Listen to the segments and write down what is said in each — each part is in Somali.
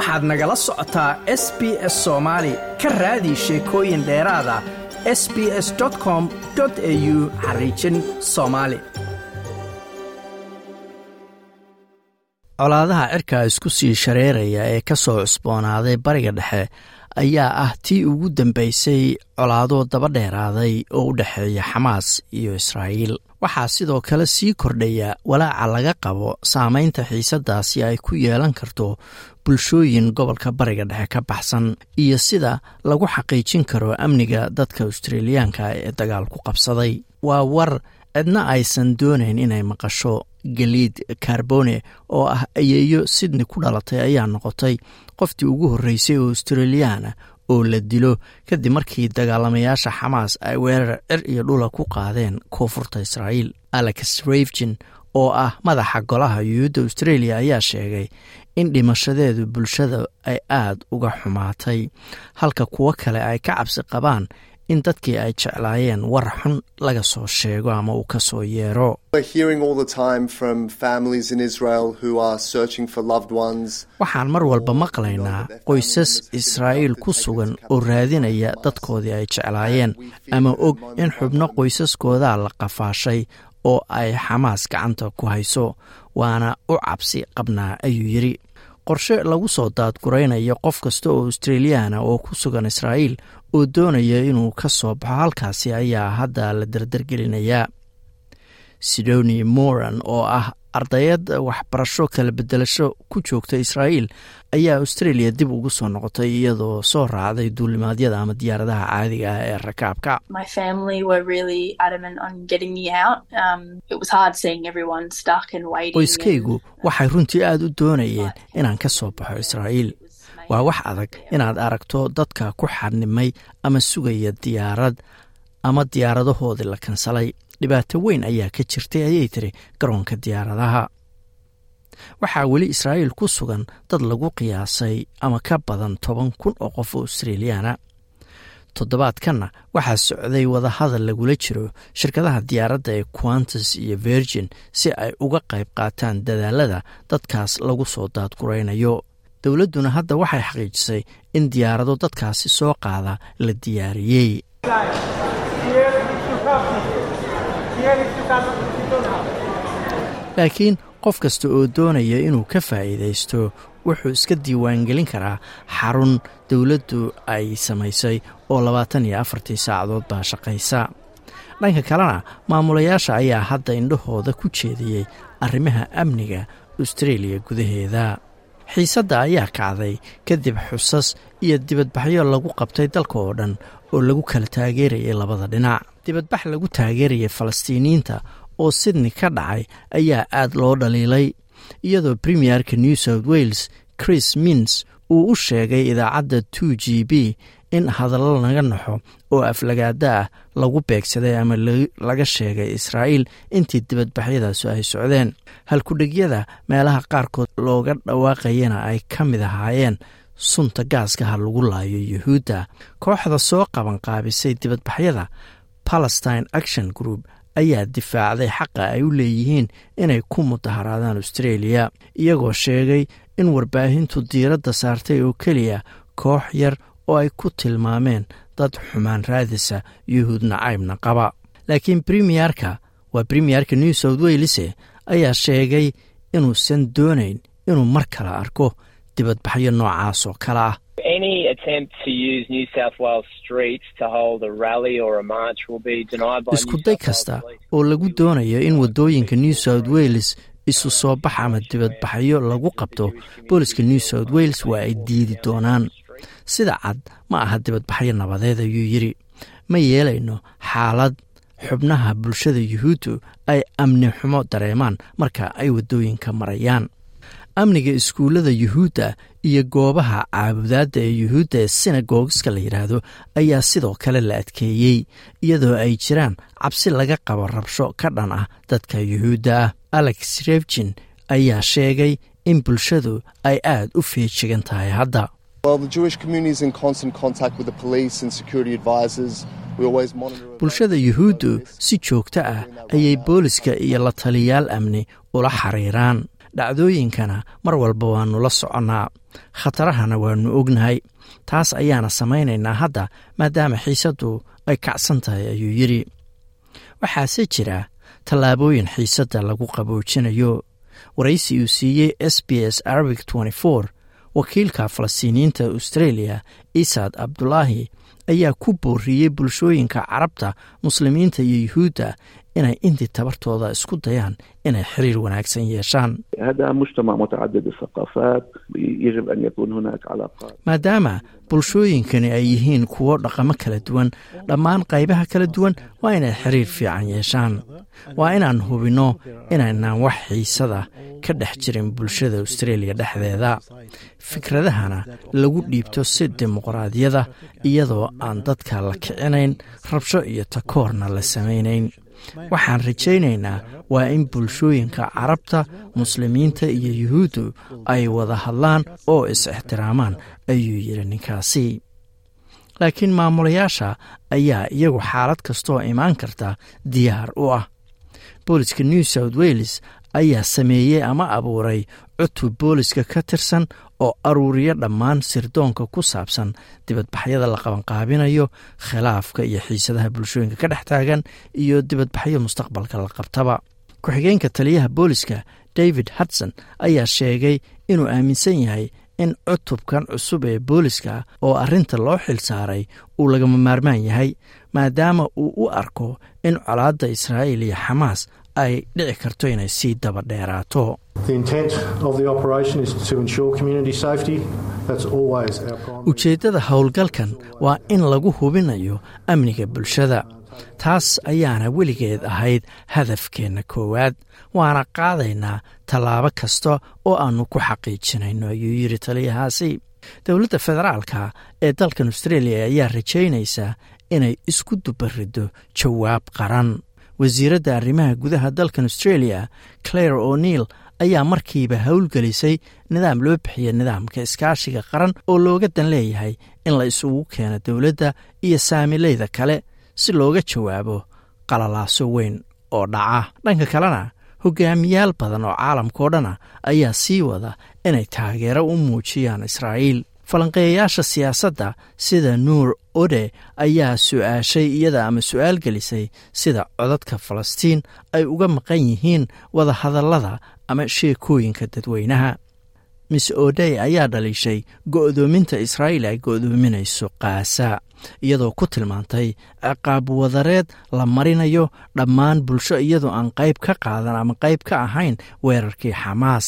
waxaad nagala socotaa s b s soomaali ka raadi sheekooyin dheeraada s b s com au xariijin soomaali colaadaha cirka isku sii shareeraya ee ka soo cusboonaaday bariga dhexe ayaa ah tii ugu dambeysay colaado daba dheeraaday oo u dhexeeya xamaas iyo israa'iil. Waxaa sidoo kale sii kordhaya walaaca laga qabo saameynta xiisadaasi ay ku yeelan karto bulshooyin gobolka bariga dhexe ka baxsan iyo sida lagu xaqiijin karo amniga dadka australiyaanka ee dagaal ku qabsaday. Waa war cidna aysan doonayn inay maqasho galiid carbone oo ah ayeeyo sydney ku dhalatay ayaa noqotay qoftii ugu horreysay oo australiyaana oo la dilo. Kadib markii dagaalamayaasha xamaas ay weerar cir iyo dhula ku qaadeen koonfurta israa'iil alex ravgin oo ah madaxa golaha yuhuudda australia ayaa sheegay in dhimashadeedu bulshada ay aada uga xumaatay. Halka kuwo kale ay ka cabsi qabaan in dadkii ay jeclaayeen war xun laga soo sheego ama uu ka soo yeero. Waxaan mar walba maqlaynaa qoysas israa'iil ku sugan oo raadinaya dadkoodii ay jeclaayeen ama og in xubno qoysaskoodaa la qafaashay oo ay xamaas gacanta ku hayso waana u cabsi qabnaa ayuu yidhi qorshe lagu soo daadguraynayo qof kasta oo australiyaana oo ku sugan israa'iil oo doonaya inuu ka soo baxo halkaasi ayaa hadda la dardargelinayaa sidoni moran oo ah ardayad waxbarasho kala bedelasho ku joogta israa'iil ayaa australia dib ugu soo noqotay iyadoo soo raacday duulimaadyada ama diyaaradaha caadiga ah ee rakaabka. Qoyskaygu waxay runtii aada u doonayeen inaan ka soo baxo israa'iil. waa wax adag inaad aragto dadka ku xadnimay ama sugaya diyaarad ama diyaaradahoodii la kansalay dhibaato weyn ayaa ka jirtay ayay tiri garoonka diyaaradaha. Waxaa weli israa'iil ku sugan dad lagu qiyaasay ama ka badan toban kun oo qof oo australiyaana toddobaadkanna waxaa socday wadahadal lagula jiro shirkadaha diyaaradda ee quantus iyo virgin si ay uga qayb qaataan dadaalada dadkaas lagu soo daadguraynayo. Dowladduna hadda waxay xaqiijisay in diyaarado dadkaasi soo qaada la diyaariyey laakiin qof kasta oo doonaya inuu ka faa'iidaysto wuxuu iska diiwaangelin karaa xarun dowladdu ay samaysay oo labaatan iyo afartii saacadood baa shaqaysa. Dhanka kalena maamulayaasha ayaa hadda indhahooda ku jeediyey arrimaha amniga austraeliya gudaheeda xiisadda ayaa kacday kadib xusas iyo dibadbaxyo lagu qabtay dalka oo dhan oo lagu kala taageerayay labada dhinac. Dibadbax lagu taageerayay falastiiniyiinta oo sydney ka dhacay ayaa aad loo dhaliilay iyadoo premierka new south wales chris mins uu u sheegay idaacadda two g b in hadallo laga naxo oo aflagaada ah lagu beegsaday ama laga sheegay israa'iil intii dibadbaxyadaasu ay socdeen. Halkudhegyada meelaha qaarkood looga dhawaaqayana ay ka mid ahaayeen sunta gaaska ha lagu laayo yuhuudda. Kooxda soo qabanqaabisay dibadbaxyada palestine action group ayaa difaacday xaqa ay u leeyihiin inay ku mudaharaadaan australia iyagoo sheegay in warbaahintu diiradda saartay oo keliya koox yar oo ay ku tilmaameen dad xumaan raadisa yuhuud nacaybna qaba. Laakiin premierka waa premierka new south welese ayaa sheegay inuusan doonayn inuu mar kale arko dibadbaxyo noocaas oo kale ah. Iskuday kasta oo lagu doonayo in waddooyinka new south wales isu soo bax ama dibadbaxyo lagu qabto booliska new south wales waa ay diidi doonaan sida cad ma aha dibadbaxyo nabadeed ayuu yidhi ma yeelayno xaalad xubnaha bulshada yuhuuddu ay amni xumo dareemaan marka ay waddooyinka marayaan. Amniga iskuullada yuhuudda iyo goobaha caabudaadda ee yuhuudda ee sinagogiska la yidhaahdo ayaa sidoo kale la adkeeyey iyadoo ay jiraan cabsi laga qabo rabsho ka dhan ah dadka yuhuudda. Ah alex revgin ayaa sheegay in bulshadu ay aad u feejigan tahay hadda bulshada yuhuuddu si joogto ah ayay booliska iyo la taliyaal amni ula xiriiraan. Dhacdooyinkana mar walba waannu la soconnaa. Khatarahana waannu ognahay. Taas ayaana samaynaynaa hadda maadaama xiisaddu ay kacsan tahay ayuu yidhi. Waxaase jira tallaabooyin xiisadda lagu qaboojinayo. Waraysi uu siiyey s b s arabic wakiilka falastiiniyiinta australia isaad abdulaahi ayaa ku booriyey bulshooyinka carabta muslimiinta iyo yuhuudda inay intii tabartooda isku dayaan inay xiriir wanaagsan yeeshaan. Maadaama bulshooyinkani ay yihiin kuwo dhaqamo kala duwan dhammaan qaybaha kala duwan waa inay xiriir fiican yeeshaan. Waa inaan hubinno inaynaan wax xiisada ka dhex jirin bulshada australia dhexdeeda. Fikradahana lagu dhiibto si dimuqraadiyada iyadoo aan dadka la kicinayn rabsho iyo takoorna la samaynayn. Waxaan rajaynaynaa waa in bulshooyinka carabta muslimiinta iyo yuhuuddu ay wada hadlaan oo is-ixtiraamaan ayuu yidhi ninkaasi. Laakiin maamulayaasha ayaa iyagu xaalad kastooo imaan karta diyaar u ah. Booliska new south wales ayaa sameeyey ama abuuray cutub booliska ka tirsan oo aruuriyo dhammaan sirdoonka ku saabsan dibadbaxyada la qabanqaabinayo khilaafka iyo xiisadaha bulshooyinka ka dhex taagan iyo dibadbaxyo mustaqbalka la qabtaba. Ku-xigeenka taliyaha booliska david hudson ayaa sheegay inuu aaminsan yahay in cutubkan cusub ee booliska oo arrinta loo xil saaray uu lagama maarmaan yahay maadaama uu u arko in colaadda israa'iil iyo xamaas ay dhici karto inay sii daba dheeraato. Ujeeddada howlgalkan waa in lagu hubinayo amniga bulshada. Taas ayaana weligeed ahayd hadafkeenna koowaad waana qaadaynaa tallaabo kasta oo aannu ku xaqiijinayno ayuu yidhi taliyahaasi. Dowladda federaalka ee dalkan australia ayaa rajaynaysaa inay isku dubariddo jawaab qaran wasiiradda arrimaha gudaha dalkan australia claire o'neil ayaa markiiba howlgelisay nidaam loo bixiya nidaamka iskaashiga qaran oo looga dan leeyahay in la isugu keeno dowladda iyo saamileyda kale si looga jawaabo qalalaaso weyn oo dhaca. Dhanka kalena hogaamiyaal badan oo caalamkao dhana ayaa sii wada inay taageero u muujiyaan israa'iil falanqeeyayaasha siyaasadda sida nuur ode ayaa su'aashay iyada ama su'aal gelisay sida codadka falastiin ay uga maqan yihiin wada hadallada ama sheekooyinka dadweynaha. Miss odey ayaa dhaliishay go'doominta israa'iil ay go'doominayso kaasa iyadoo ku tilmaantay ciqaab wadareed la marinayo dhammaan bulsho iyadoo aan qayb ka qaadan ama qayb ka ahayn weerarkii xamaas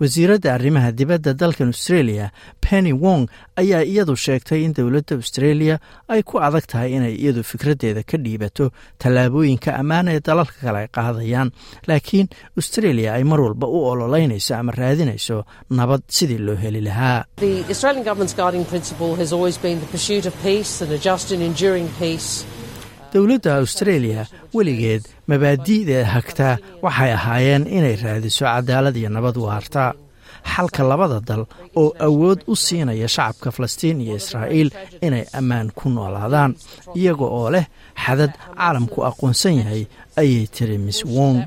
wasiiradda arrimaha dibadda dalkan australia penny wong ayaa iyadu sheegtay in dowladda australia ay ku adag tahay inay iyadu fikraddeeda ka dhiibato tallaabooyinka ammaana ee dalalka kale ay qaadayaan. Laakiin australia ay mar walba u ololeynayso ama raadinayso nabad sidii loo heli lahaa dowladda australia weligeed mabaadi'da hagtaa waxay ahaayeen inay raadiso cadaalad iyo nabad waarta. Xalka labada dal oo awood u siinaya shacabka falastiin iyo israa'iil inay ammaan ku noolaadaan iyaga oo leh xadad caalamku aqoonsan yahay ayay tiri miss wong.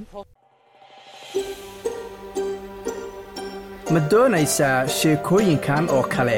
Ma doonaysaa sheekooyinkan oo kale